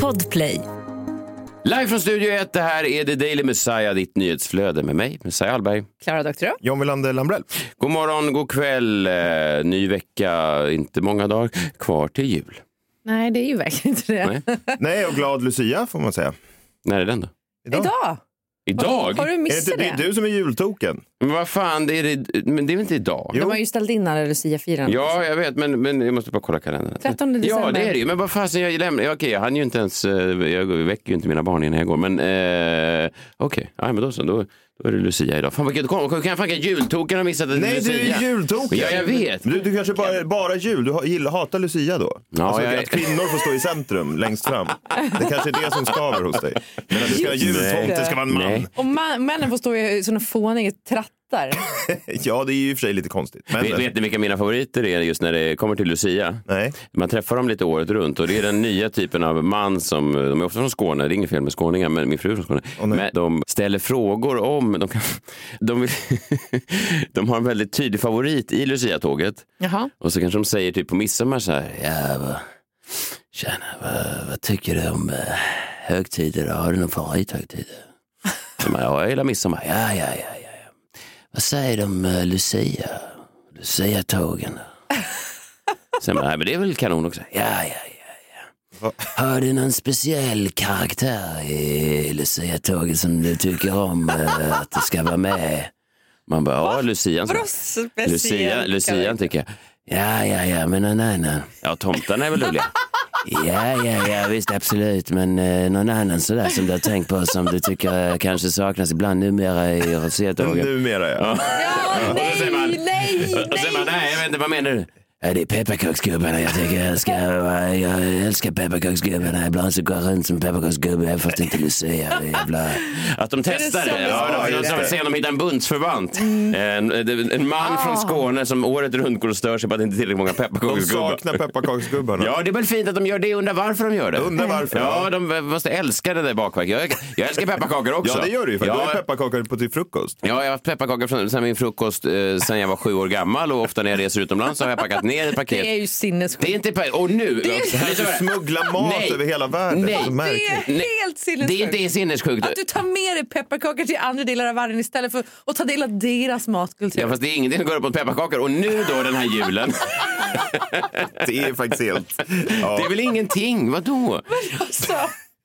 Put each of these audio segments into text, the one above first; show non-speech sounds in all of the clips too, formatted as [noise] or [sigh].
Podplay. Live från Studio 1, det här är The Daily Messiah, ditt nyhetsflöde med mig, Messiah Hallberg. Klara Doktorow. John Wilander Lambrell. God morgon, god kväll, eh, ny vecka, inte många dagar kvar till jul. Nej, det är ju verkligen inte det. Nej. Nej, och glad Lucia får man säga. När är den då? Idag! Idag? Har du Är det, missat det det? är du som är jultoken. Men vad fan, det är, det, men det är väl inte idag? Jo. De har ju ställt in alla Lucia-firanden. Ja, jag vet, men, men jag måste bara kolla kalendern. 13 december. Ja, det är det ju. Men vad fasen, jag lämnar... Okej, jag hann ju inte ens... eh, Jag väcker ju inte mina barn innan jag går. Men eh, okej, ja, men då så. Då, då är det Lucia idag. Fan, vilket kom, kan fan jultoken har missat att det är Nej, du Lucia. är jultoken. Ja, jag vet. Men Du, du kanske bara, bara jul. Du ha- gillar, hatar Lucia då? Ja, alltså, jag Att kvinnor får stå i centrum längst fram. Det kanske är det som skaver hos dig. Men att du ska ha Just jultomte, det. ska vara en man. Nej. Och man, männen får stå i såna fåniga trattar. [laughs] Ja, det är ju i och för sig lite konstigt. Men, Vet, vet ni vilka mina favoriter är just när det kommer till Lucia? Nej. Man träffar dem lite året runt och det är den nya typen av man som, de är ofta från Skåne, det är inget fel med skåningar, men min fru är från Skåne. Nej. men de ställer frågor om, de, kan, [laughs] de, vill, [laughs] de har en väldigt tydlig favorit i Lucia-tåget. Jaha. Och så kanske de säger typ på midsommar så här, ja, vad, tjena, vad, vad tycker du om eh, högtider? Har du någon favorithögtid? Ja, jag gillar midsommar. Ja, ja. ja. Vad säger du om uh, Lucia? Lucia-tågen? [laughs] Sen bara, nej, men det är väl kanon också. Ja, ja, ja, ja. Har du någon speciell karaktär i Lucia-tåget som du tycker om eh, att det ska vara med? Man bara, ja, Lucian. Lucia, Lucian tycker jag. Ja, ja, ja, men någon annan. Ja, tomtarna är väl roliga. [laughs] Ja, ja, ja, visst absolut. Men eh, någon annan sådär som du har tänkt på som du tycker eh, kanske saknas ibland numera i Rosétåget? Numera, ja. Ja, Och så säger man- nej, nej, Och sen bara, nej. nej, jag vet inte, vad menar du? Ja, det är pepparkaksgubbarna. Jag tycker jag älskar, jag älskar pepparkaksgubbarna. Ibland så går jag runt som pepparkaksgubbe fast inte Lucia. Jävla... Att de testar det. Ja, de, de, de, de, de hittar en bundsförvant. Mm. En, en man Ah. från Skåne som året runt går och stör sig på att det inte är tillräckligt många De pepparkaksgubbar. saknar pepparkaksgubbarna. Ja, det är väl fint att de gör det. Undrar varför de gör det. Undrar varför, Ja, de måste älska det där bakverket. Jag, jag älskar pepparkakor också. Ja, det gör du ju. För Du har pepparkakor på till frukost. Ja, jag har haft pepparkakor från, sen min frukost eh, sen jag var sju år gammal och ofta när jag reser utomlands så har jag packat ner ett paket. Det är ju sinnessjukt. Det är inte per... Och nu... Det är- Här så- Smuggla mat Nej. över hela världen. Nej. Det är Nej, helt sinnessjukt. Det är inte sinnessjukt. Att du tar med dig pepparkakor till andra delar av världen istället för att ta del av deras matkultur. Ja, fast det är ingenting som går upp mot pepparkakor. Och nu då den här julen. [laughs] Det är faktiskt helt... Ja. Det är väl ingenting? Vadå? Alltså,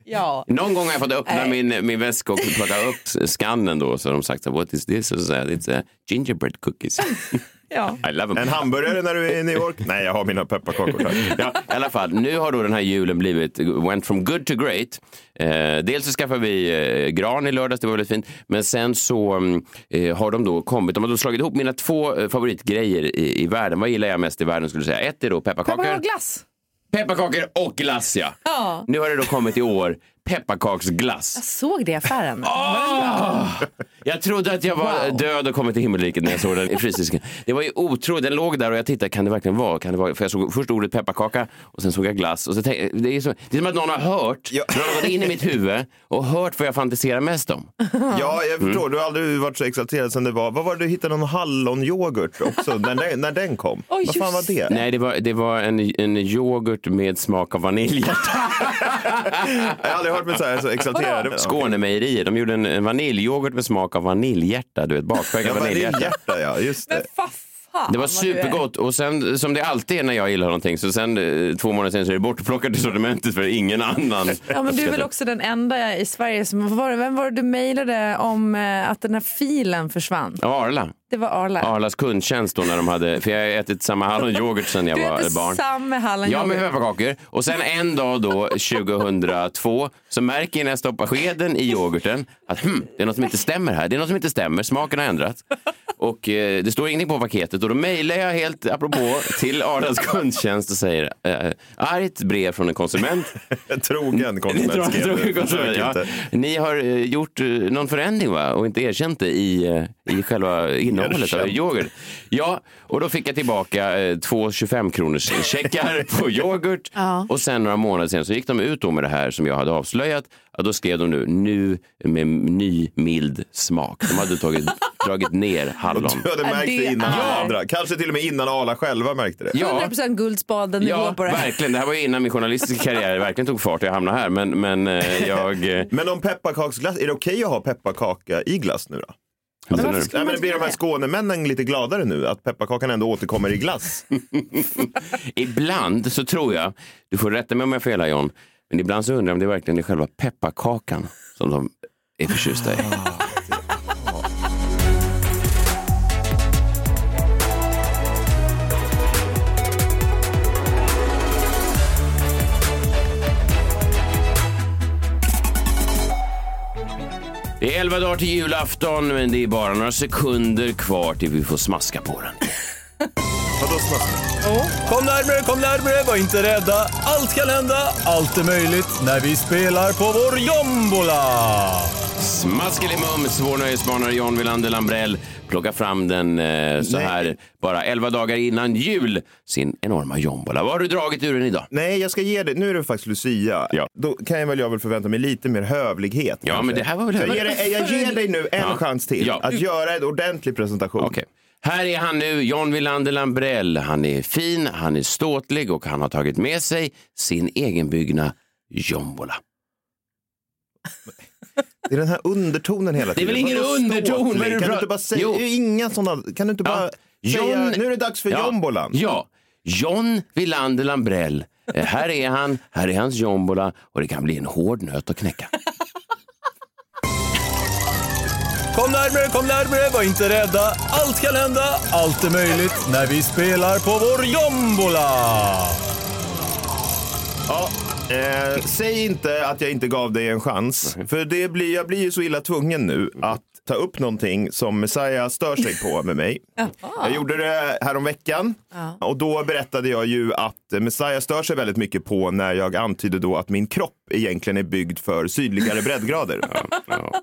ja. Någon gång har jag fått öppna min, min väska och plocka upp skannen då. Så har de sagt what is this? Och så säger jag, it's uh, gingerbread cookies. [laughs] ja. En hamburgare när du är i New York? Nej, jag har mina pepparkakor. tack. Ja, i alla fall, nu har då den här julen blivit, went from good to great. Eh, dels så skaffade vi eh, gran i lördags, det var väldigt fint. Men sen så mm, eh, har de då kommit, de har då slagit ihop mina två eh, favoritgrejer i, i världen. Vad gillar jag mest i världen skulle du säga? Ett är då pepparkakor. Pepparkakor och glass. Pepparkakor och glass ja. Ja. Nu har det då kommit i år pepparkaksglass. Jag såg det i affären. Ah! Jag trodde att jag var Wow. död och kommit till himmelriket när jag såg den i frysdisken. Det var ju otroligt. Den låg där och jag tittade, kan det verkligen vara? Kan det vara? För jag såg först ordet pepparkaka och sen såg jag glass. Och så tänkte, det, är så, det är som att någon har hört, Ja. någon har gått in i mitt huvud och hört vad jag fantiserar mest om. [laughs] Ja, jag Mm. förstår. Du har aldrig varit så exalterad sen det var. Vad var det du hittade någon hallonyoghurt också när, den- när den kom? Oj, Vad fan var det? Nej, det var, det var en, en yoghurt med smak av vanilj. [laughs] [laughs] Jag har aldrig hört mig så här så exalterad. Skånemejerier, de gjorde en, en vaniljyoghurt med smak av vaniljhjärta. Du vet, Ja, bakverkad vaniljhjärta. vaniljhjärta, ja. Just det. Det var supergott och sen som det alltid är när jag gillar någonting så sen eh, två månader sen så är det bortplockat i sortimentet för ingen annan. [laughs] Ja, men du är väl också den enda i Sverige som... Var vem var det du mejlade om eh, att den här filen försvann? Ja, Arla. Det var Arla. Arlas kundtjänst då när de hade, för jag har ätit samma hallonyoghurt sen jag var barn. samma Ja, hallonyoghurt. med pepparkakor. Och sen en dag då, 2002, så märker jag när jag stoppar skeden i yoghurten att hm, det är något som inte stämmer här. Det är något som inte stämmer. Smaken har ändrats. Och eh, det står ingenting på paketet och då mejlar jag helt apropå [laughs] till Arlas kundtjänst och säger eh, argt brev från en konsument. [laughs] En [laughs] trogen konsument Trogen- trogen konsument, ja. Ni har eh, gjort eh, någon förändring va? och inte erkänt det i, eh, i själva innehållet av yoghurt. Ja, och då fick jag tillbaka eh, två 25 kronors checkar på yoghurt. Ja. Och sen några månader sen så gick de ut då med det här som jag hade avslöjat. Ja, då skrev de nu, nu med ny mild smak. De hade tagit, [laughs] dragit ner hallon. Du hade märkt det innan är- alla andra. Kanske till och med innan Arla själva märkte det. Ja, 100% guldspaden-nivå ja på det här. verkligen. Det här var ju innan min journalistiska karriär verkligen tog fart och jag hamnade här. Men, men eh, jag... [laughs] Men om pepparkaksglass, är det okej att ha pepparkaka i glass nu då? du? skulle- Nej, men blir de här Skånemännen lite gladare nu att pepparkakan ändå återkommer i glass? [laughs] Ibland så tror jag, du får rätta mig om jag har fel här John, men ibland så undrar jag om det verkligen är själva pepparkakan som de är förtjusta i. Det är elva dagar till julafton, men det är bara några sekunder kvar till vi får smaska på den. Vadå smaskigt? Kom närmre, kom närmre, var inte rädda. Allt kan hända, allt är möjligt när vi spelar på vår jombola. Smaskelimums, vår nöjesbanare John Wilander Lambrell plockar fram den eh, så Nej. här bara 11 dagar innan jul, sin enorma jombola. Vad har du dragit ur den idag? Nej, jag ska ge dig. Nu är det faktiskt Lucia. Ja. Då kan jag väl, jag väl förvänta mig lite mer hövlighet. Ja, kanske. men det här var väl jag, ger dig, jag ger dig nu en Ja. chans till Ja. att göra en ordentlig presentation. Okej. Här är han nu, John Wilander Lambrell. Han är fin, han är ståtlig och han har tagit med sig sin egenbyggna jombola. Det är den här undertonen hela Det är tiden. väl ingen underton? ståtlig? Kan du inte bara säga, Jo. inga sådana, kan du inte bara Ja. säga, John- nu är det dags för Ja. jombolan. Ja, John Wilander Lambrell. Eh, här är han, här är hans jombola och det kan bli en hård nöt att knäcka. Kom närmre, kom närmre, var inte rädda. Allt kan hända, allt är möjligt när vi spelar på vår jombola. Ja, eh, säg inte att jag inte gav dig en chans. För det blir, jag blir ju så illa tvungen nu att ta upp någonting som Messiah stör sig på med mig. [laughs] Jag gjorde det här om veckan och då berättade jag ju att Messiah stör sig väldigt mycket på när jag antydde då att min kropp egentligen är byggd för sydligare breddgrader. [laughs]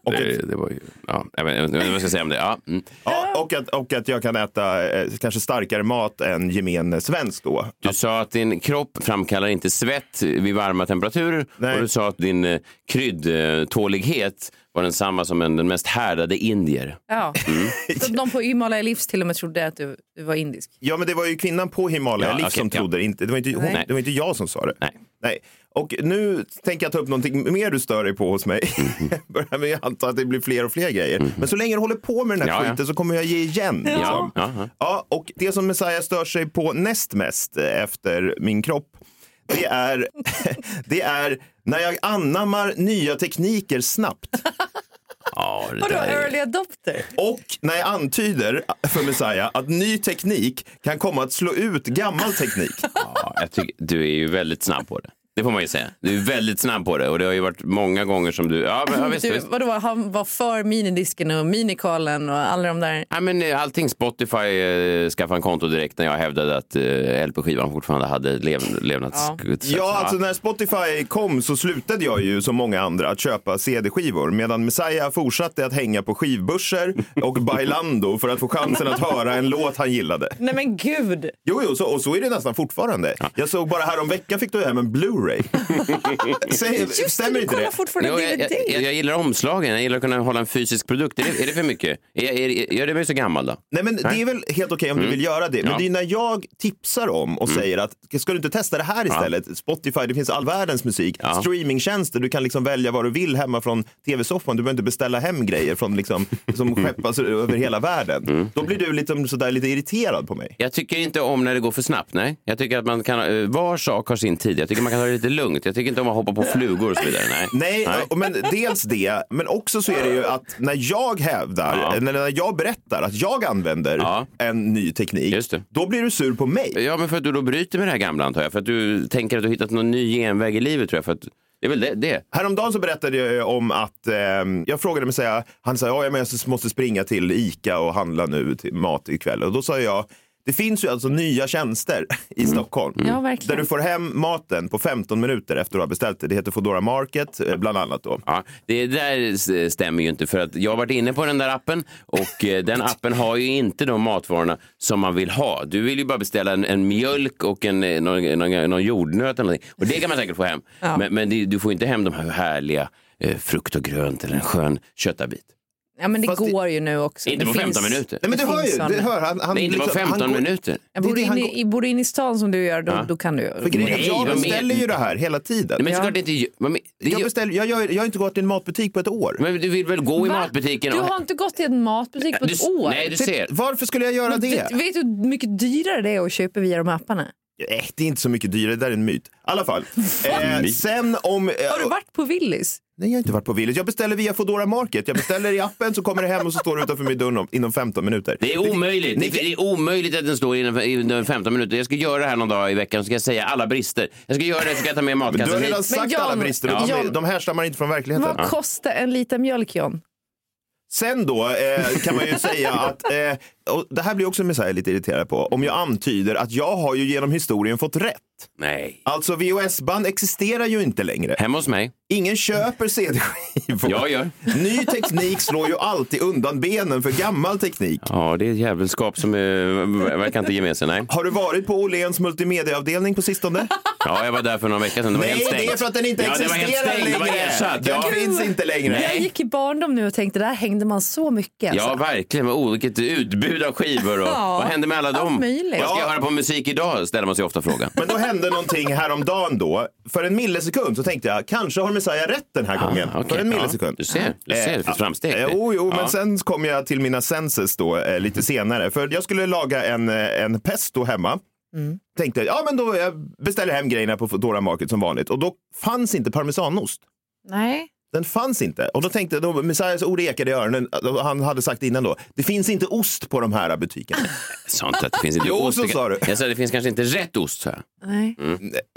Ja, det, det var ju, ja, jag vet inte vad jag ska säga om det. Ja, mm. Ja, och, att, och att jag kan äta eh, kanske starkare mat än gemene svensk då. Du sa att din kropp framkallar inte svett vid varma temperaturer Nej. och du sa att din eh, kryddtålighet var densamma som en, den mest härdade indier. Ja. Mm. [laughs] Så de på Himalaya Livs till och med trodde att du, du var indisk. Ja, men det var ju kvinnan på Himalaya Ja, Liv okej, som trodde det. Inte, det, var inte, hon, det var inte jag som sa det. Nej. Nej. Och nu tänker jag ta upp någonting mer du stör dig på hos mig. [laughs] Mm-hmm. Börjar med att anta att det blir fler och fler grejer. Men så länge du håller på med den här Ja, ja. skiten så kommer jag ge igen. Liksom. Ja, ja, ja. Ja, och det som Messiah stör sig på näst mest eh, efter min kropp, det är, [laughs] det är när jag anammar nya tekniker snabbt. [laughs] Ja, det Vadå, early adopter? Och när jag antyder för Messiah att ny teknik kan komma att slå ut gammal teknik. Ja, jag tycker, du är ju väldigt snabb på det. Det får man ju säga. Du är väldigt snabb på det och det har ju varit många gånger som du... Ja, men, ja, visst, Du, visst. vadå, han var för minidisken och minikalen och alla de där. Ja, men eh, allting Spotify eh, skaffade en konto direkt när jag hävdade att eh, LP-skivan fortfarande hade lev, levnadssätt. Ja, alltså när Spotify kom så slutade jag ju som många andra att köpa CD-skivor medan Messiah fortsatte att hänga på skivbörser och Bailando för att få chansen att höra en låt han gillade. Nej men gud! Jo, jo, så, och så är det nästan fortfarande. Jag såg bara här om veckan fick du hem en Blu-ray. [laughs] Just stämmer inte det? fortfarande Jo, jag, DVD. jag, jag gillar omslagen, jag gillar att kunna hålla en fysisk produkt. Är det, är det för mycket? Är, är, gör det mig så gammal då? Nej, men det är väl helt okej om du vill göra det. Men Ja. det är när jag tipsar om och säger att ska du inte testa det här istället? Spotify, det finns all världens musik. Ja. Streamingtjänster, du kan liksom välja vad du vill hemma från tv-soffan. Du behöver inte beställa hem grejer från liksom, som skeppas över hela världen. Då blir du liksom sådär lite irriterad på mig. Jag tycker inte om när det går för snabbt. Nej. Jag tycker att man kan, eh, var sak har sin tid. Jag tycker man kan ha det lite lugnt. Jag tycker inte om att hoppa på flugor och så vidare. Nej. Nej, och- men dels det, men också så är det ju att när jag hävdar, Ja. eller när jag berättar att jag använder Ja. en ny teknik, Just det. då blir du sur på mig. Ja, men för att du då bryter med det här gamla antar jag. För att du tänker att du har hittat någon ny genväg i livet tror jag. För att, det är väl det. det. Häromdagen så berättade jag om att eh, jag frågade mig, säga, han sa ja, men jag måste springa till Ica och handla nu till mat ikväll. Och då sa jag, Det finns ju alltså nya tjänster i Stockholm. Ja, verkligen. Där du får hem maten på 15 minuter efter att du har beställt det. Det heter Foodora Market eh, bland annat då. Ja, det där stämmer ju inte för att jag har varit inne på den där appen och eh, den [laughs] appen har ju inte de matvarorna som man vill ha. Du vill ju bara beställa en, en mjölk och en, eh, någon, någon, någon jordnöt eller någonting. och det kan man säkert få hem. Ja. Men, men du får inte hem de här härliga eh, frukt och grönt eller en skön köttabit. Ja, men det Fast det- går ju nu också. Inte Det på finns- 15 minuter. Nej, men du Det hör ju, du hör, han, han, Nej, inte på liksom- 15 han går- minuter. Jag bor Det det han går- i, bor du inne i stan som du gör, då, Ja. då kan du. För Nej, jag beställer ju det här hela tiden. Nej, men Ja. inte... men- det Jag, beställer, jag, gör, jag har inte gått till en matbutik på ett år. Men du vill väl gå i Va? matbutiken? Du och- har inte gått till en matbutik på Du- ett år. Nej, du ser. Varför skulle jag göra Men det? Vet, vet du hur mycket dyrare det är att köpa via de apparna? Eh, det är inte så mycket dyrare, det där är en myt. I alla fall. [laughs] Eh, sen om... Eh, Har du varit på Willys? Nej, jag har inte varit på Willys. Jag beställer via Foodora Market. Jag beställer i appen så kommer det hem och så står det utanför min dörr om- inom 15 minuter. Det är omöjligt. Ni- Det är omöjligt att den står inom inom 15 minuter. Jag ska göra det här någon dag i veckan så ska jag säga alla brister. Jag ska göra det så ska jag ta med Men du har redan hit. sagt Jan- alla brister. Ja. De, Jan- de härstammar inte från verkligheten. Vad kostar en liter mjölk, John? Sen då eh, kan man ju säga [laughs] att, eh, och det här blir också Messiah lite irriterad på, om jag antyder att jag har ju genom historien fått rätt. Nej. Alltså VHS-band existerar ju inte längre. Hemma hos mig. Ingen köper CD-skivor. Jag gör. Ny teknik slår ju alltid undan benen för gammal teknik. Ja, det är ett jävelskap som eh, verkar inte ge med sig. Nej. Har du varit på Åhléns multimediaavdelning på sistone? Ja, jag var där för några veckor sedan. Det var Nej, helt stängt. det är för att den inte ja, det var helt existerar stängt. Det var längre. ersatt. Den Ja. finns inte längre. Jag gick i barndom nu och tänkte där hängde man så mycket. Alltså. Ja, verkligen. Oh, vilket utbud av skivor. Och, Ja, vad hände med alla allt dem? möjligt. Vad ska jag Ja. höra på musik idag? Ställer man sig ofta frågan. Men då hände någonting häromdagen då. För en millisekund så tänkte jag, kanske har Messiah rätt den här gången. Ah, okej. För en Ja, millisekund. du ser, du ser. Det finns framsteg. Eh, Jo, jo, Ja. men sen kom jag till mina senses då eh, lite senare. För jag skulle laga en, eh, en pesto hemma. Tänkte, ja men då jag beställer hem grejerna på Foodora Market som vanligt. Och då fanns inte parmesanost. Nej. Den fanns inte. Och då tänkte jag, då, Messiahs ord ekade i öronen. Han hade sagt innan då, det finns inte ost på de här butikerna. [laughs] Sånt att det finns inte Jo, ost. så sa du. Jag sa det finns kanske inte rätt ost. Så här. Nej.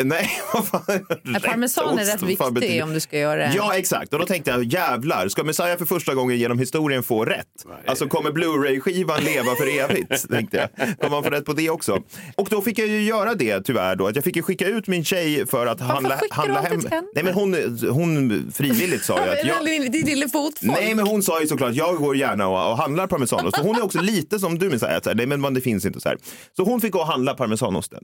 Nej, [laughs] vad fan. Ja, Parmesan är Rätt betyder- viktig om du ska göra det. Ja, exakt. Och då tänkte jag, jävlar, ska Messiah för första gången genom historien få rätt? Alltså kommer Blu-ray-skivan leva för evigt? [laughs] tänkte jag. Kommer man få rätt på det också? Och då fick jag ju göra det tyvärr då, att jag fick ju skicka ut min tjej för att handla, skickar du handla alltid hem. Nej, men hon, hon frivilligt sa ju att jag... Din lille fotfolk. Nej, men hon sa ju såklart, jag går gärna och, och handlar parmesanost. Så hon är också lite som du, Messiah, nej men det finns inte så här. Så hon fick gå och handla parmesanosten.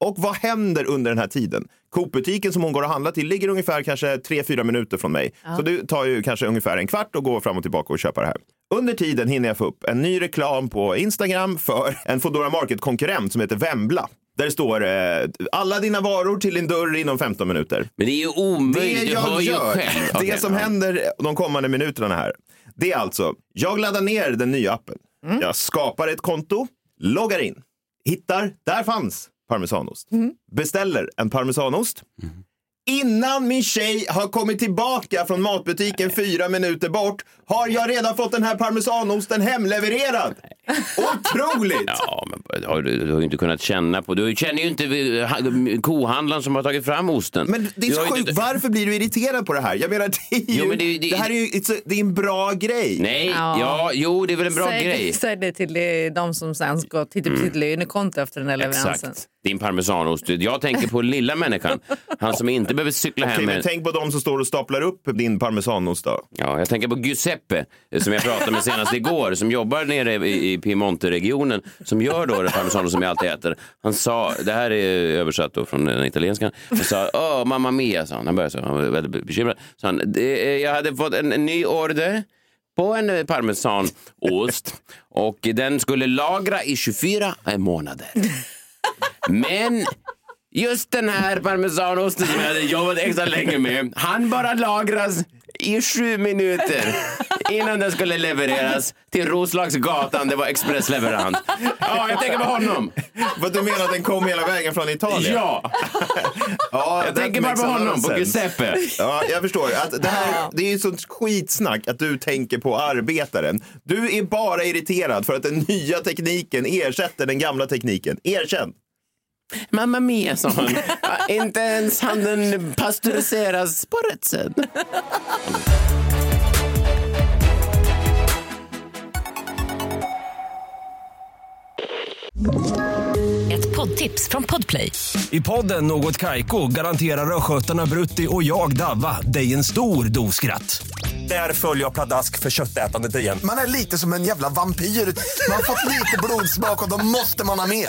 Och vad händer under den här tiden? Coop-butiken som hon går och handlar till ligger ungefär kanske 3-4 minuter från mig. Så det tar ju kanske ungefär en kvart att gå fram och tillbaka och köpa det här. Under tiden hinner jag få upp en ny reklam på Instagram för en Foodora Market-konkurrent som heter Vembla. Där det står eh, alla dina varor till din dörr inom 15 minuter. Men det är ju Det omöjligt. Du hör jag ju gör, själv. det som ja. händer de kommande minuterna här, det är alltså, jag laddar ner den nya appen. Jag skapar ett konto, loggar in, hittar, där fanns parmesanost. Beställer en parmesanost. Innan min tjej har kommit tillbaka från matbutiken fyra minuter bort har jag redan fått den här parmesanosten hemlevererad. Otroligt! Ja, men har du, du har ju inte kunnat känna på... Du känner ju inte kohandlaren som har tagit fram osten. Men det är Du så sjukt. inte- Varför blir du irriterad på det här? Jag menar, det är ju, Jo, men det- det, det- här är ju it's a, det är en bra grej. Nej, Ja. ja. jo, det är väl en bra Säg, grej. säg det till de som sen ska titta på sitt lönekonto efter den här leveransen. Exakt. Din parmesanost. Jag tänker på lilla människan. Han som inte behöver cykla hem Okej, men tänk på de som står och staplar upp din parmesanost då. Ja, jag tänker på Giuseppe som jag pratade med senast [laughs] igår som jobbar nere i, i Piemonte-regionen som gör då parmesanost som jag alltid äter. Han sa, det här är översatt då från den italienskan, han sa åh mamma mia, sa han. Han började så, han var väldigt bekymrad. Så han, jag hade fått en, en ny order på en eh, parmesanost och den skulle lagra i 24 månader. [laughs] Men just den här parmesanosten som jag hade jobbat extra länge med, han bara lagras i sju minuter innan den skulle levereras till Roslagsgatan. Det var expressleverans. Ja, jag tänker på honom. Vad du menar att den kom hela vägen från Italien? Ja, ja jag tänker bara på honom, of på sense. Giuseppe. Ja, jag förstår. Att det, här, det är ju sånt skitsnack att du tänker på arbetaren. Du är bara irriterad för att den nya tekniken ersätter den gamla tekniken. Erkänn! Mamma mia, sa han. Inte ens handen pasteuriseras på rätt sätt. Ett poddtips från Podplay. I podden Något Kaiko garanterar östgötarna Brutti och jag, Davva, dig en stor dos skratt. Där följer jag pladask för köttätandet igen. Man är lite som en jävla vampyr. Man har fått lite blodsmak och då måste man ha mer.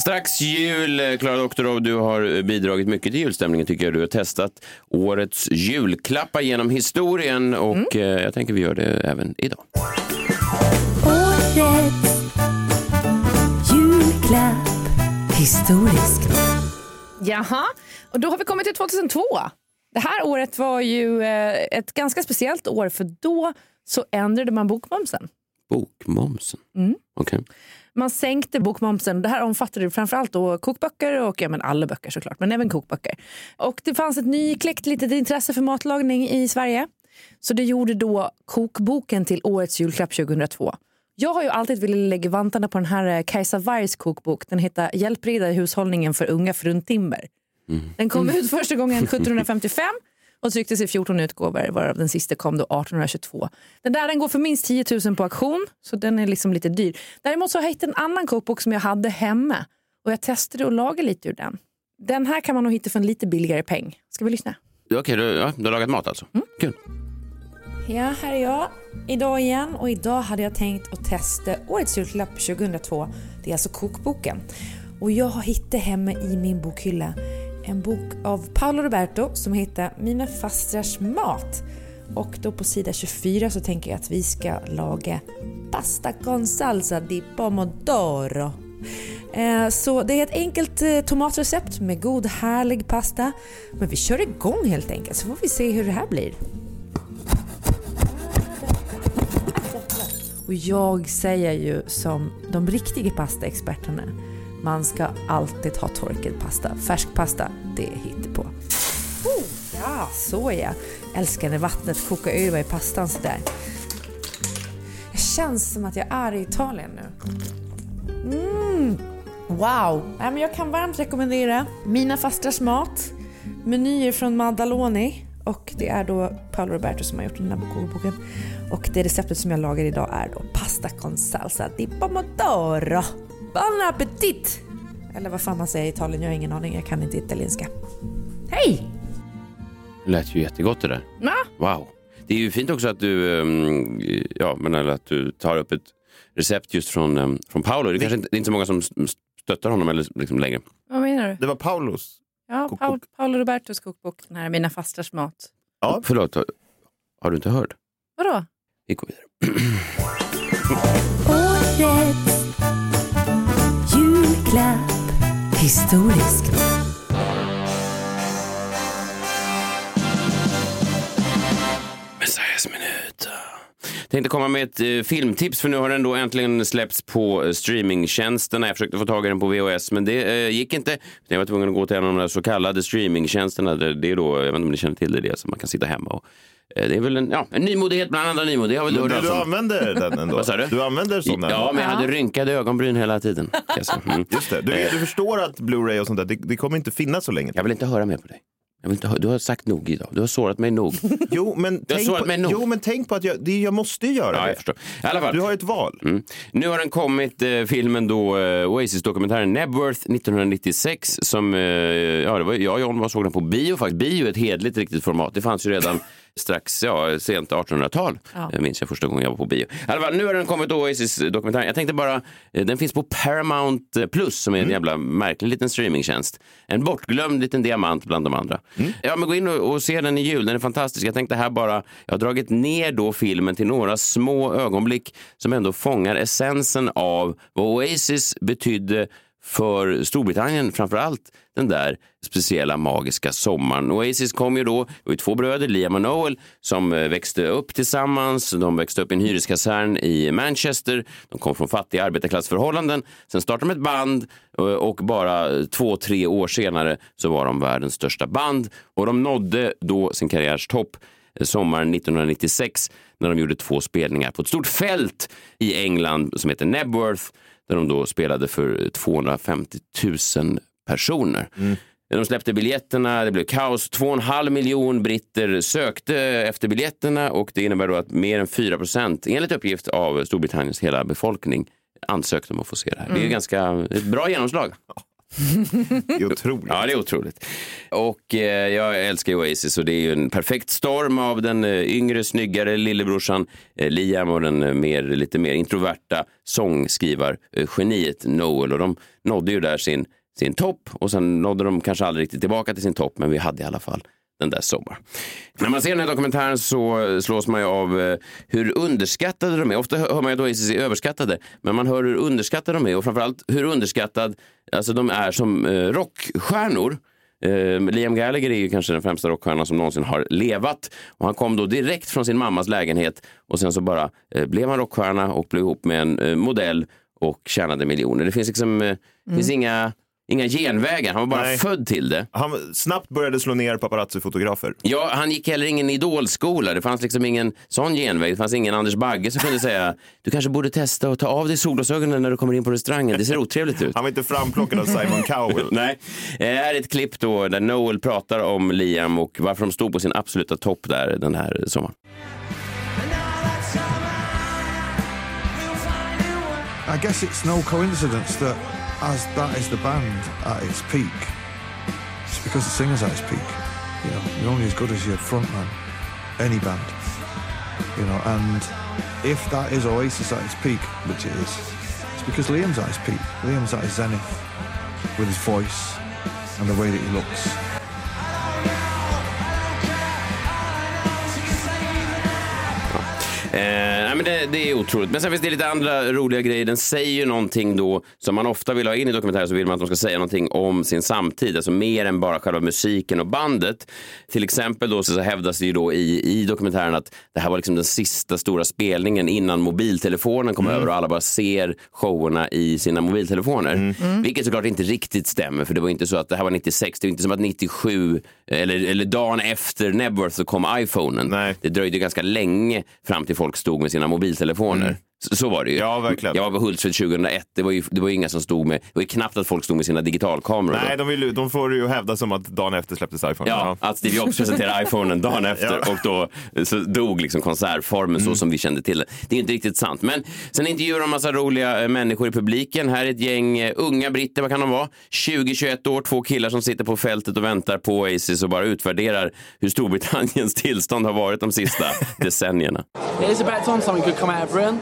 Strax jul, eh, Klara Doktorov, du har eh, bidragit mycket till julstämningen tycker jag. Du har testat årets julklappar genom historien och eh, jag tänker vi gör det även idag. Årets julklapp historiskt. Jaha, och då har vi kommit till 2002. Det här året var ju ett ganska speciellt år för då så ändrade man bokmomsen. Bokmomsen. Okej. Man sänkte bokmomsen. Det här omfattade framförallt då kokböcker och ja, men alla böcker såklart, men även kokböcker. Och det fanns ett nykläckt litet intresse för matlagning i Sverige. Så det gjorde då kokboken till årets julklapp 2002. Jag har ju alltid velat lägga vantarna på den här eh, Kajsa Wargs kokbok. Den heter Hjälpreda i hushållningen för unga fruntimmer. Den kom ut första gången 1755 och trycktes i 14 utgåvor varav den sista kom då 1822. Den där den går för minst 10 000 på auktion så den är liksom lite dyr. Däremot så har jag hittat en annan kokbok som jag hade hemma och jag testade att laga lite ur den. Den här kan man nog hitta för en lite billigare peng. Ska vi lyssna? Okej, du, ja, du har lagat mat alltså? Kul. Ja, här är jag idag igen och idag hade jag tänkt att testa årets julklapp 2002. Det är alltså kokboken. Och jag har hittat hemma i min bokhylla en bok av Paolo Roberto som heter Mina fastrars mat. Och då på sida 24 så tänker jag att vi ska laga pasta con salsa di pomodoro. Eh, så det är ett enkelt eh, tomatrecept med god härlig pasta. Men vi kör igång helt enkelt så får vi se hur det här blir. Och jag säger ju som de riktiga pastaexperterna. Man ska alltid ha torkad pasta. Färsk pasta, det är hittepå. Oh, ja, så ja. Älskar när vattnet kokar över i pastan sådär. Det känns som att jag är i Italien nu. Mm. Wow! Men jag kan varmt rekommendera Mina fastrars mat, menyer från Maddaloni och det är då Paolo Roberto som har gjort den här kokboken. Och det receptet som jag lagar idag är då pasta con salsa di pomodoro. Bon appetit! Eller vad fan man säger i Italien, jag har ingen aning, jag kan inte italienska. Hej! Det lät ju jättegott det där. Ja. Wow. Det är ju fint också att du, ehm, ja, men eller att du tar upp ett recept just från, um, från Paolo. Det, kanske inte, det är inte så många som stöttar honom eller liksom längre. Vad menar du? Det var Paulos. Ja, kokbok. Paul, Paolo Robertos kokbok, den här Mina fastrars mat. Ja. Förlåt, har, har du inte hört? Vadå? Vi går vidare. [clears throat] Julklapp historiskt. Messiahs minut. Tänkte komma med ett eh, filmtips för nu har den då äntligen släppts på eh, streamingtjänsterna. Jag försökte få tag i den på VHS men det eh, gick inte. Jag var tvungen att gå till en av de där så kallade streamingtjänsterna. Det, det är då, jag vet inte om ni känner till det, det är så man kan sitta hemma och det är väl en, ja, en nymodighet bland andra nymodigheter. Du, du använder den ändå? [laughs] Vad sa du? Du använder sådana? Ja, men jag hade rynkade ögonbryn hela tiden. [laughs] säga. Mm. Just det. Du, du förstår att Blu-ray och sånt där, det, det kommer inte finnas så länge. Jag vill inte höra mer på dig. Jag vill inte du har sagt nog idag. Du har sårat mig nog. [laughs] Jo, men tänk, på, mig nog. jo, men tänk på att jag, det, jag måste göra Ja, det. jag förstår. I alla fall. Du har ett val. Mm. Nu har den kommit, eh, filmen då, eh, Oasis-dokumentären Nebworth 1996 som, eh, ja det var jag och John var såg den på bio faktiskt. Bio är ett hedligt riktigt format. Det fanns ju redan strax, ja, sent 1800-tal. Ja. Jag minns jag första gången jag var på bio. Fall, nu har den kommit Oasis-dokumentären. Jag tänkte bara, eh, den finns på Paramount Plus som är en jävla märklig liten streamingtjänst. En bortglömd liten diamant bland de andra. Ja, men gå in och, och se den i jul, den är fantastisk. Jag tänkte här bara, jag har dragit ner då filmen till några små ögonblick som ändå fångar essensen av vad Oasis betydde för Storbritannien, framför allt den där speciella magiska sommaren. Oasis kom ju då, det var ju två bröder, Liam och Noel, som eh, växte upp tillsammans. De växte upp i en hyreskasern i Manchester. De kom från fattiga arbetarklassförhållanden. Sen startade de ett band eh, och bara två, tre år senare så var de världens största band och de nådde då sin karriärs topp eh, sommaren 1996 när de gjorde två spelningar på ett stort fält i England som heter Nebworth där de då spelade för 250 000 personer. De släppte biljetterna, det blev kaos. 2,5 miljon britter sökte efter biljetterna och det innebär då att mer än 4 procent, enligt uppgift av Storbritanniens hela befolkning, ansökte om att få se det här. Det är ju ganska ett bra genomslag. Det är otroligt. Ja, det är otroligt. Och eh, jag älskar ju Oasis och det är ju en perfekt storm av den eh, yngre, snyggare lillebrorsan eh, Liam och den eh, mer, lite mer introverta sångskrivargeniet eh, Noel. Och de nådde ju där sin, sin topp och sen nådde de kanske aldrig riktigt tillbaka till sin topp, men vi hade i alla fall den där sommaren. När man ser den här dokumentären så slås man ju av eh, hur underskattade de är. Ofta hör man ju att Oasis är överskattade, men man hör hur underskattade de är och framförallt hur underskattad alltså de är som eh, rockstjärnor. Eh, Liam Gallagher är ju kanske den främsta rockstjärnan som någonsin har levat. Och han kom då direkt från sin mammas lägenhet och sen så bara eh, blev han rockstjärna och blev ihop med en eh, modell och tjänade miljoner. Det finns liksom eh, finns inga, inga genvägar. Han var bara Nej. född till det. Han snabbt började slå ner paparazzi-fotografer. Ja, han gick heller ingen idolskola. Det fanns liksom ingen sån genväg. Det fanns ingen Anders Bagge som kunde säga du kanske borde testa att ta av dig solglasögonen när du kommer in på restaurangen. Det ser otrevligt ut. Han var inte framplockad av Simon Cowell. [laughs] Nej, Eh, här är ett klipp då där Noel pratar om Liam och varför de stod på sin absoluta topp där den här sommaren. I guess it's no coincidence that as that is the band at its peak, it's because the singer's at its peak. You know, you're only as good as your frontman, any band. You know, and if that is Oasis at its peak, which it is, it's because Liam's at his peak. Liam's at his zenith with his voice and the way that he looks. Eh, nej, men det, det är otroligt. Men sen finns det lite andra roliga grejer. Den säger ju någonting då som man ofta vill ha in i dokumentärer så vill man att de ska säga någonting om sin samtid. Alltså mer än bara själva musiken och bandet. Till exempel då så hävdas det ju då i, i dokumentären att det här var liksom den sista stora spelningen innan mobiltelefonen kom över och alla bara ser showerna i sina mobiltelefoner. Vilket såklart inte riktigt stämmer för det var inte så att det här var 96, det var inte som att 97 eller, eller dagen efter Nebworth så kom iPhonen. Nej. Det dröjde ganska länge fram till folk stod med sina mobiltelefoner. Mm. Så, så var det ju. Ja, verkligen. Jag var på Hultsfred 2001. Det var, ju, det var ju inga som stod med, det var ju knappt att folk stod med sina digitalkameror. Nej, de, vill, de får ju hävda som att dagen efter släpptes iPhone. Ja, att Steve Jobs presenterade [laughs] iPhonen dagen efter Ja. och då så dog liksom konsertformen så som vi kände till det. Det är inte riktigt sant. Men sen intervjuar de en massa roliga eh, människor i publiken. Här är ett gäng eh, unga britter, vad kan de vara? 20-21 år, två killar som sitter på fältet och väntar på Oasis och bara utvärderar hur Storbritanniens [laughs] tillstånd har varit de sista [laughs] decennierna. It is about time something good come out of Britain.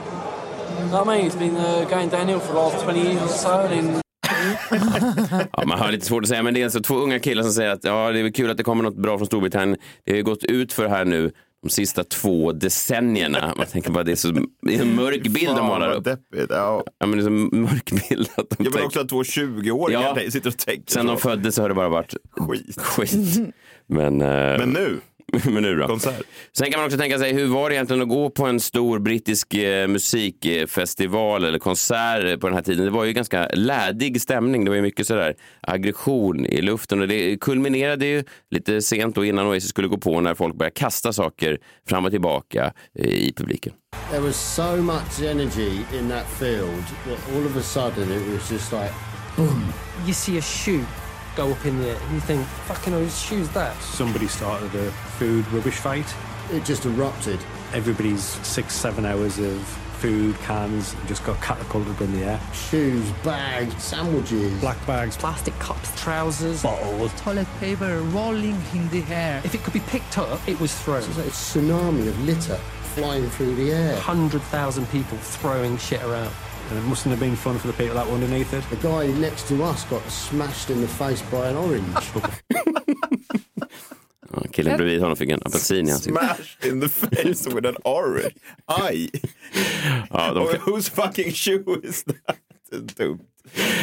I mean? It's been uh, going downhill for the last 20 years or so. And in Ja, man har lite svårt att säga, men det är alltså två unga killar som säger att ja, det är kul att det kommer något bra från Storbritannien. Det har ju gått ut för här nu de sista två decennierna. Man tänker bara det är så det är en mörk bild de målar upp. deppigt. Ja. Ja, men det är så mörk bild att de Jag vill också att två 20-åringar Ja. sitter och tänker Sen de så. föddes så har det bara varit Skit. skit. [laughs] Men, eh, Men nu, [laughs] men nu då. konsert. Sen kan man också tänka sig, hur var det egentligen att gå på en stor brittisk eh, musikfestival eller konsert på den här tiden? Det var ju ganska lädig stämning. Det var ju mycket sådär aggression i luften och det kulminerade ju lite sent då innan Oasis skulle gå på när folk började kasta saker fram och tillbaka eh, i publiken. There was so much energy in that field that all of a sudden it was just like you see a shoe go up in the air and you think, fucking hell, whose shoe's that? Somebody started a food rubbish fight. it just erupted. Everybody's six, seven hours of food cans just got catapulted in the air. Shoes, bags, sandwiches. Black bags, Plastic cups, trousers, bottles. toilet paper rolling in the air. If it could be picked up, it was thrown. It's like a tsunami of litter flying through the air. 100,000 people throwing shit around. And it mustn't have been fun for the people that were underneath it. The guy next to us got smashed in the face by an orange. [laughs] [laughs] Ja, killen bredvid honom fick en apelsin i ansiktet. Smashed in the face with an orange. Aj! Ja, de, whose fucking shoe is that? [laughs] Dumt.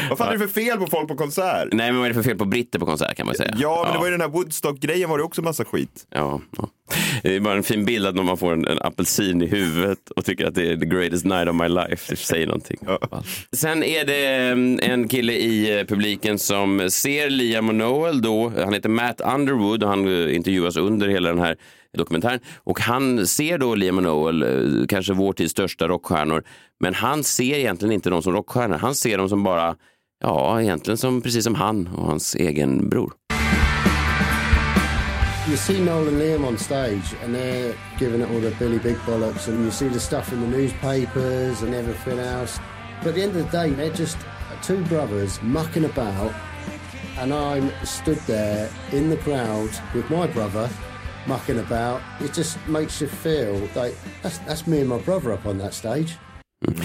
Vad fan är det för fel på folk på konsert? nej, men vad är det för fel på britter på konsert kan man säga? Ja, men det var ju den här Woodstock-grejen var det också massa skit. Ja, ja. Det är bara en fin bild att när man får en, en apelsin i huvudet och tycker att det är the greatest night of my life. Det säger någonting. Sen är det mm, en kille i eh, publiken som ser Liam och Noel då. Han heter Matt Underwood och han eh, intervjuas under hela den här dokumentären. Och han ser då Liam och eh, Noel, kanske vår tids största rockstjärnor, men han ser egentligen inte dem som rockstjärnor. Han ser dem som bara, ja, egentligen som, precis som han och hans egen bror. You see Noel and Liam on stage, and they're giving it all the Billy Big bollocks, and you see the stuff in the newspapers and everything else. But at the end of the day, they're just two brothers mucking about, and I'm stood there in the crowd with my brother mucking about. It just makes you feel like that's, that's me and my brother up on that stage.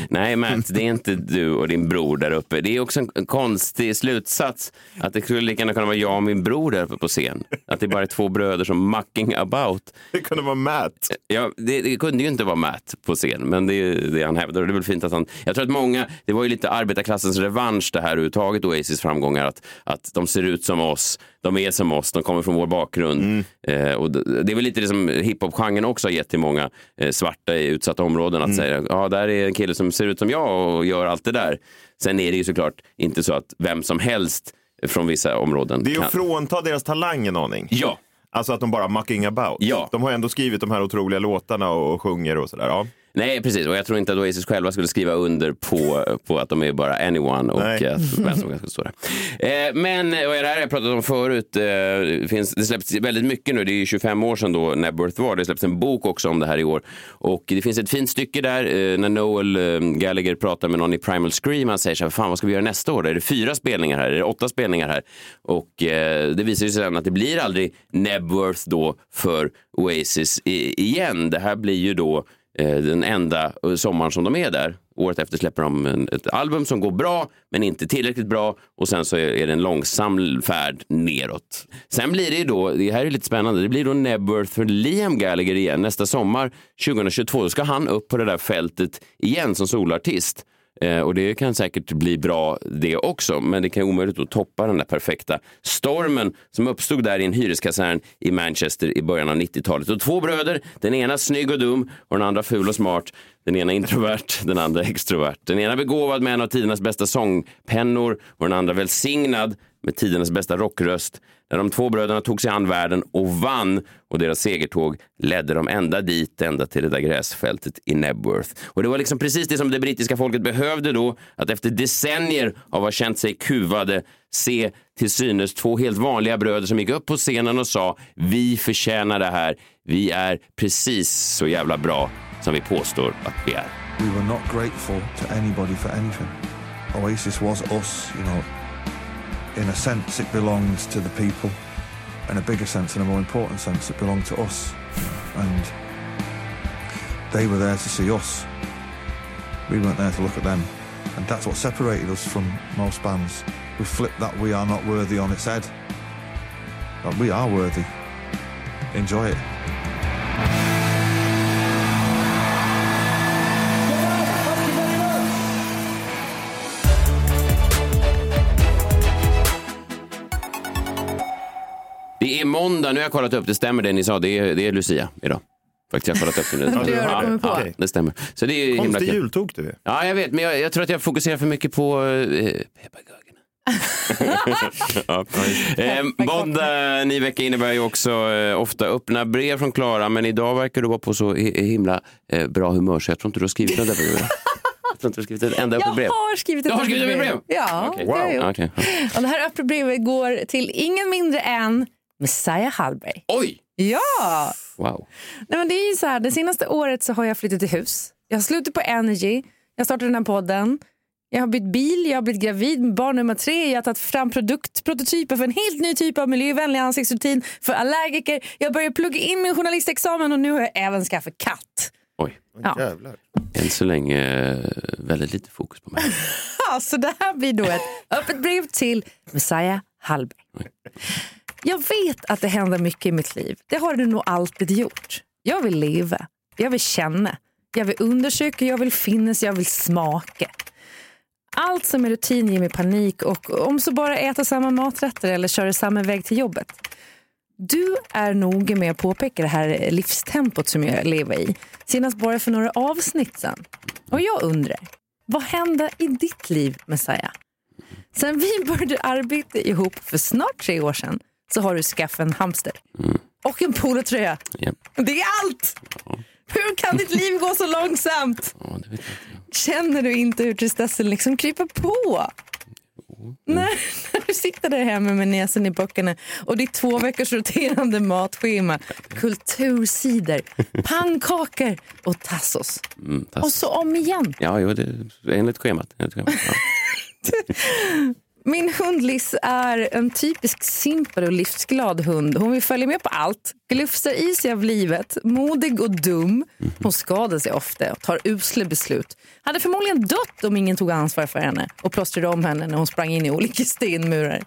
Nej, Matt, det är inte du och din bror där uppe. Det är också en konstig slutsats att det skulle lika gärna kunna vara jag och min bror där uppe på scen. Att det bara är två bröder som mucking about. Det kunde vara Matt. Ja, det, det kunde ju inte vara Matt på scen, men det är det han hävdar. Och det är väl fint att han... Jag tror att många, det var ju lite arbetarklassens revansch det här överhuvudtaget, Oasis framgångar, att, att de ser ut som oss, de är som oss, de kommer från vår bakgrund. Eh, och det, är väl lite det som hiphop-genren också har gett till många eh, svarta i utsatta områden. Att säga, ja, där är en kille som ser ut som jag och gör allt det där. Sen är det ju såklart inte så att vem som helst från vissa områden Det är kan... att frånta deras talang en aning. Ja. Alltså att de bara mucking about. Ja. De har ändå skrivit de här otroliga låtarna och sjunger och sådär. Ja. Nej, precis. Och jag tror inte att Oasis själva skulle skriva under på, på att de är bara anyone och Nej. att helst ska stå där. Eh, men, och det här har jag pratat om förut, eh, det, finns, det släpps väldigt mycket nu. Det är ju 25 år sedan då Nebworth var. Det släpps en bok också om det här i år. Och det finns ett fint stycke där eh, när Noel eh, Gallagher pratar med någon i Primal Scream. Han säger så här, fan vad ska vi göra nästa år? Är det fyra spelningar här? Är det åtta spelningar här? Och eh, det visar sig sen att det blir aldrig Nebworth då för Oasis i, igen. Det här blir ju då Eh, den enda eh, sommaren som de är där. Året efter släpper de en, ett album som går bra, men inte tillräckligt bra. Och sen så är, är det en långsam färd neråt. Sen blir det ju då, det här är lite spännande, det blir då Nebworth för Liam Gallagher igen. Nästa sommar, 2022, då ska han upp på det där fältet igen som solartist. Eh, och det kan säkert bli bra det också, men det kan omöjligt att toppa den där perfekta stormen som uppstod där i en hyreskasern i Manchester i början av 90-talet. Och två bröder, den ena snygg och dum och den andra ful och smart. Den ena introvert, den andra [laughs] extrovert. Den ena begåvad med en av tidernas bästa sångpennor och den andra välsignad med tidernas bästa rockröst. När de två bröderna tog sig an världen och vann och deras segertåg ledde dem ända dit, ända till det där gräsfältet i Nebworth. Och det var liksom precis det som det brittiska folket behövde då, att efter decennier av att ha känt sig kuvade se till synes två helt vanliga bröder som gick upp på scenen och sa vi förtjänar det här, vi är precis så jävla bra som vi påstår att vi är. We were not grateful to anybody for anything. Oasis was us, you know. In a sense, it belonged to the people. In a bigger sense, in a more important sense, it belonged to us. And they were there to see us. We weren't there to look at them. And that's what separated us from most bands. We flipped that we are not worthy on its head. But we are worthy. Enjoy it. Måndag, nu har jag kollat upp, det stämmer det ni sa, det är, det är Lucia idag. Faktiskt, jag har kollat upp det nu. [laughs] Ja, det. Ja, det stämmer. Så det är himla Konstig kul. jultog du. Ja, jag vet, men jag, jag tror att jag fokuserar för mycket på eh, pepparkakorna. [laughs] ja. eh, måndag, ny vecka innebär ju också eh, ofta öppna brev från Klara, men idag verkar du vara på så hi- himla eh, bra humör så jag tror inte du har skrivit något där brev. Jag har skrivit ett enda öppet Jag brev. har skrivit ett har öppet skrivit ett brev? Ja, Okej. det har jag gjort. Okej. Och det här öppna brevet går till ingen mindre än Messiah Hallberg. Oj! Ja! Wow. Nej, men det är ju så här, det senaste året så har jag flyttat till hus. Jag har slutat på Energy, jag startade den här podden. Jag har bytt bil, jag har blivit gravid med barn nummer tre. Jag har tagit fram produktprototyper för en helt ny typ av miljövänlig ansiktsrutin för allergiker. Jag börjar plugga in min journalistexamen och nu har jag även skaffat katt. Oj. Ja. Jävlar. Än så länge eh, väldigt lite fokus på mig. [laughs] Ja, så det här blir då ett öppet brev till Messiah Hallberg. Jag vet att det händer mycket i mitt liv. Det har det nog alltid gjort. Jag vill leva, jag vill känna, jag vill undersöka, jag vill finnas, jag vill smaka. Allt som är rutin ger mig panik och om så bara äta samma maträtter eller köra samma väg till jobbet. Du är noga med att påpeka det här livstempot som jag lever i. Senast bara för några avsnitt sen. Och jag undrar, vad hände i ditt liv, Messiah? Sen vi började arbeta ihop för snart tre år sedan så har du skaffat en hamster. och en polotröja. Ja. Det är allt! Hur kan ditt liv gå så långsamt? Ja. Känner du inte hur tristessen liksom kryper på? När, när du sitter där hemma med näsan i böckerna och ditt två veckors roterande matschema, kultursidor, [laughs] pannkakor och tassos. Mm, tass. Och så om igen. Ja, jo, det enligt schemat. Enligt schemat. Ja. [laughs] Min hund Liz är en typisk simpel och livsglad hund. Hon vill följa med på allt, glufsar i sig av livet, modig och dum. Hon skadar sig ofta och tar usla beslut. Hade förmodligen dött om ingen tog ansvar för henne och plåstrade om henne när hon sprang in i olika [laughs] stenmurar.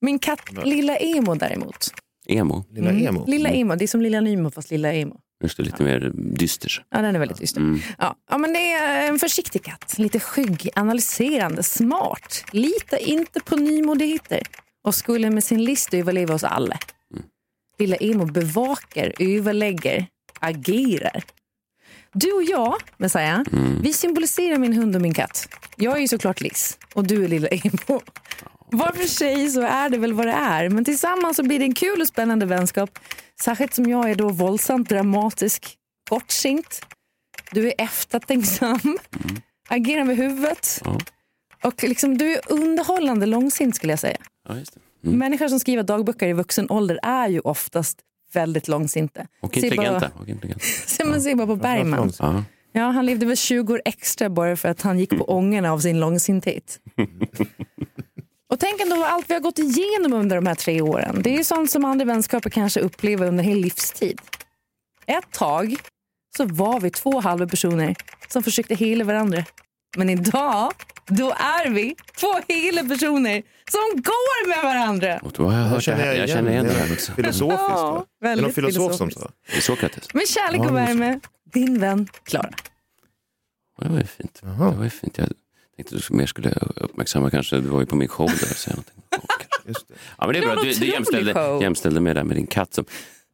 Min katt Lilla Emo däremot. Emo. Lilla emo. Lilla Emo, det är som Lilla Nymo fast Lilla Emo. Just det, lite mer dyster. Ja, den är väldigt dyster. Mm. Ja. ja, men det är en försiktig katt. Lite skygg, analyserande, smart. Lita inte på nymodigheter. Och skulle med sin list överleva oss alla. Lilla Emo bevakar, överlägger, agerar. Du och jag, Messiah, vi symboliserar min hund och min katt. Jag är ju såklart Liz och du är Lilla Emo. Var för sig så är det väl vad det är, men tillsammans så blir det en kul och spännande vänskap. Särskilt som jag är då våldsamt dramatisk, kortsint. Du är eftertänksam, agerar med huvudet. Och liksom, du är underhållande långsint skulle jag säga. Ja, just det. Mm. Människor som skriver dagböcker i vuxen ålder är ju oftast väldigt långsinta. Och intelligenta. Och intelligenta. [laughs] Se man ser bara på Bergman. Ja. Ja, han levde väl 20 år extra bara för att han gick på [laughs] ångorna av sin långsinthet. [laughs] Och tänk ändå vad allt vi har gått igenom under de här tre åren. Det är ju sånt som andra vänskaper kanske upplever under hel livstid. Ett tag så var vi två halva personer som försökte hela varandra. Men idag, då är vi två hela personer som går med varandra. Och då har jag hört det här. Jag känner igen det här också. Filosofiskt Ja, va? Det är väldigt någon filosof som sa. Det är Sokrates. Med kärlek och värme, din vän Klara. Ja, Det var ju fint. Det var ju fint. Jag att du mer skulle uppmärksamma kanske. Du var ju på min show där. någonting. Just det. Ja, men det är Det bra. var Du, du jämställde, show. jämställde med, där med din katt som,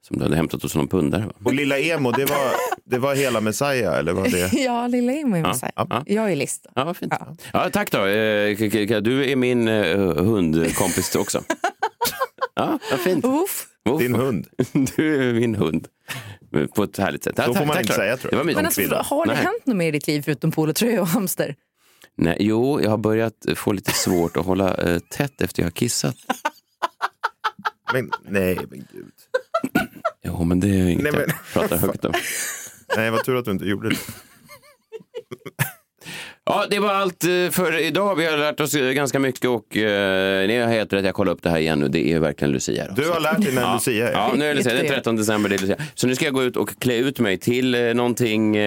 som du hade hämtat hos någon pundare. Va? Och lilla emo, det var, det var hela Messiah eller var det? [laughs] Ja, lilla Emo är Ja, Messiah. ja. Jag är lista. Ja, vad fint. Ja. tack då. Eh, Du är min eh, hundkompis också. Ja, vad fint. Uff. Uff. Din hund. [laughs] Du är min hund. På ett härligt sätt. Ja, Så får man tack, inte säga, tror Det jag. var mysigt. Men alltså, har det Nej. hänt något mer i ditt liv förutom polotröja och hamster? Nej, jo, jag har börjat få lite svårt att hålla eh, tätt efter jag har kissat. [laughs] Men, nej, men gud. [clears throat] Jo, men det är inget Nej, men- jag pratar högt om. [laughs] Nej, vad tur att du inte gjorde det. [laughs] Ja, det var allt eh, för idag. Vi har lärt oss eh, ganska mycket och eh, ni har helt rätt. Jag kollar upp det här igen nu. Det är verkligen Lucia. då. Du har lärt dig när Ja. Lucia är. Ja, nu är det Lucia. Den 13 december. Det är Lucia. Så nu ska jag gå ut och klä ut mig till eh, någonting, eh,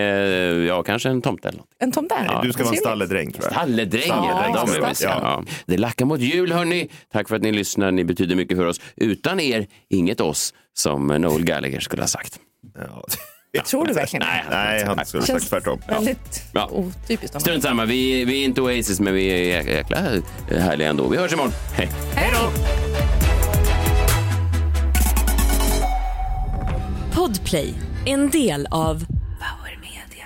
ja kanske en tomte eller något. En tomte? Ja. Du ska vara en stalledräng. Stalledräng, de är. Ja. Det lackar mot jul hörni. Tack för att ni lyssnar. Ni betyder mycket för oss. Utan er, inget oss, som Noel Gallagher skulle ha sagt. Ja. Tror du verkligen Nej, Nej, han skulle sagt tvärtom. Väldigt Ja. otypiskt. Strunt samma, vi, vi är inte Oasis men vi är jäk- jäkla härliga ändå. Vi hörs imorgon. Hej! Hej då! Podplay, en del av Power Media.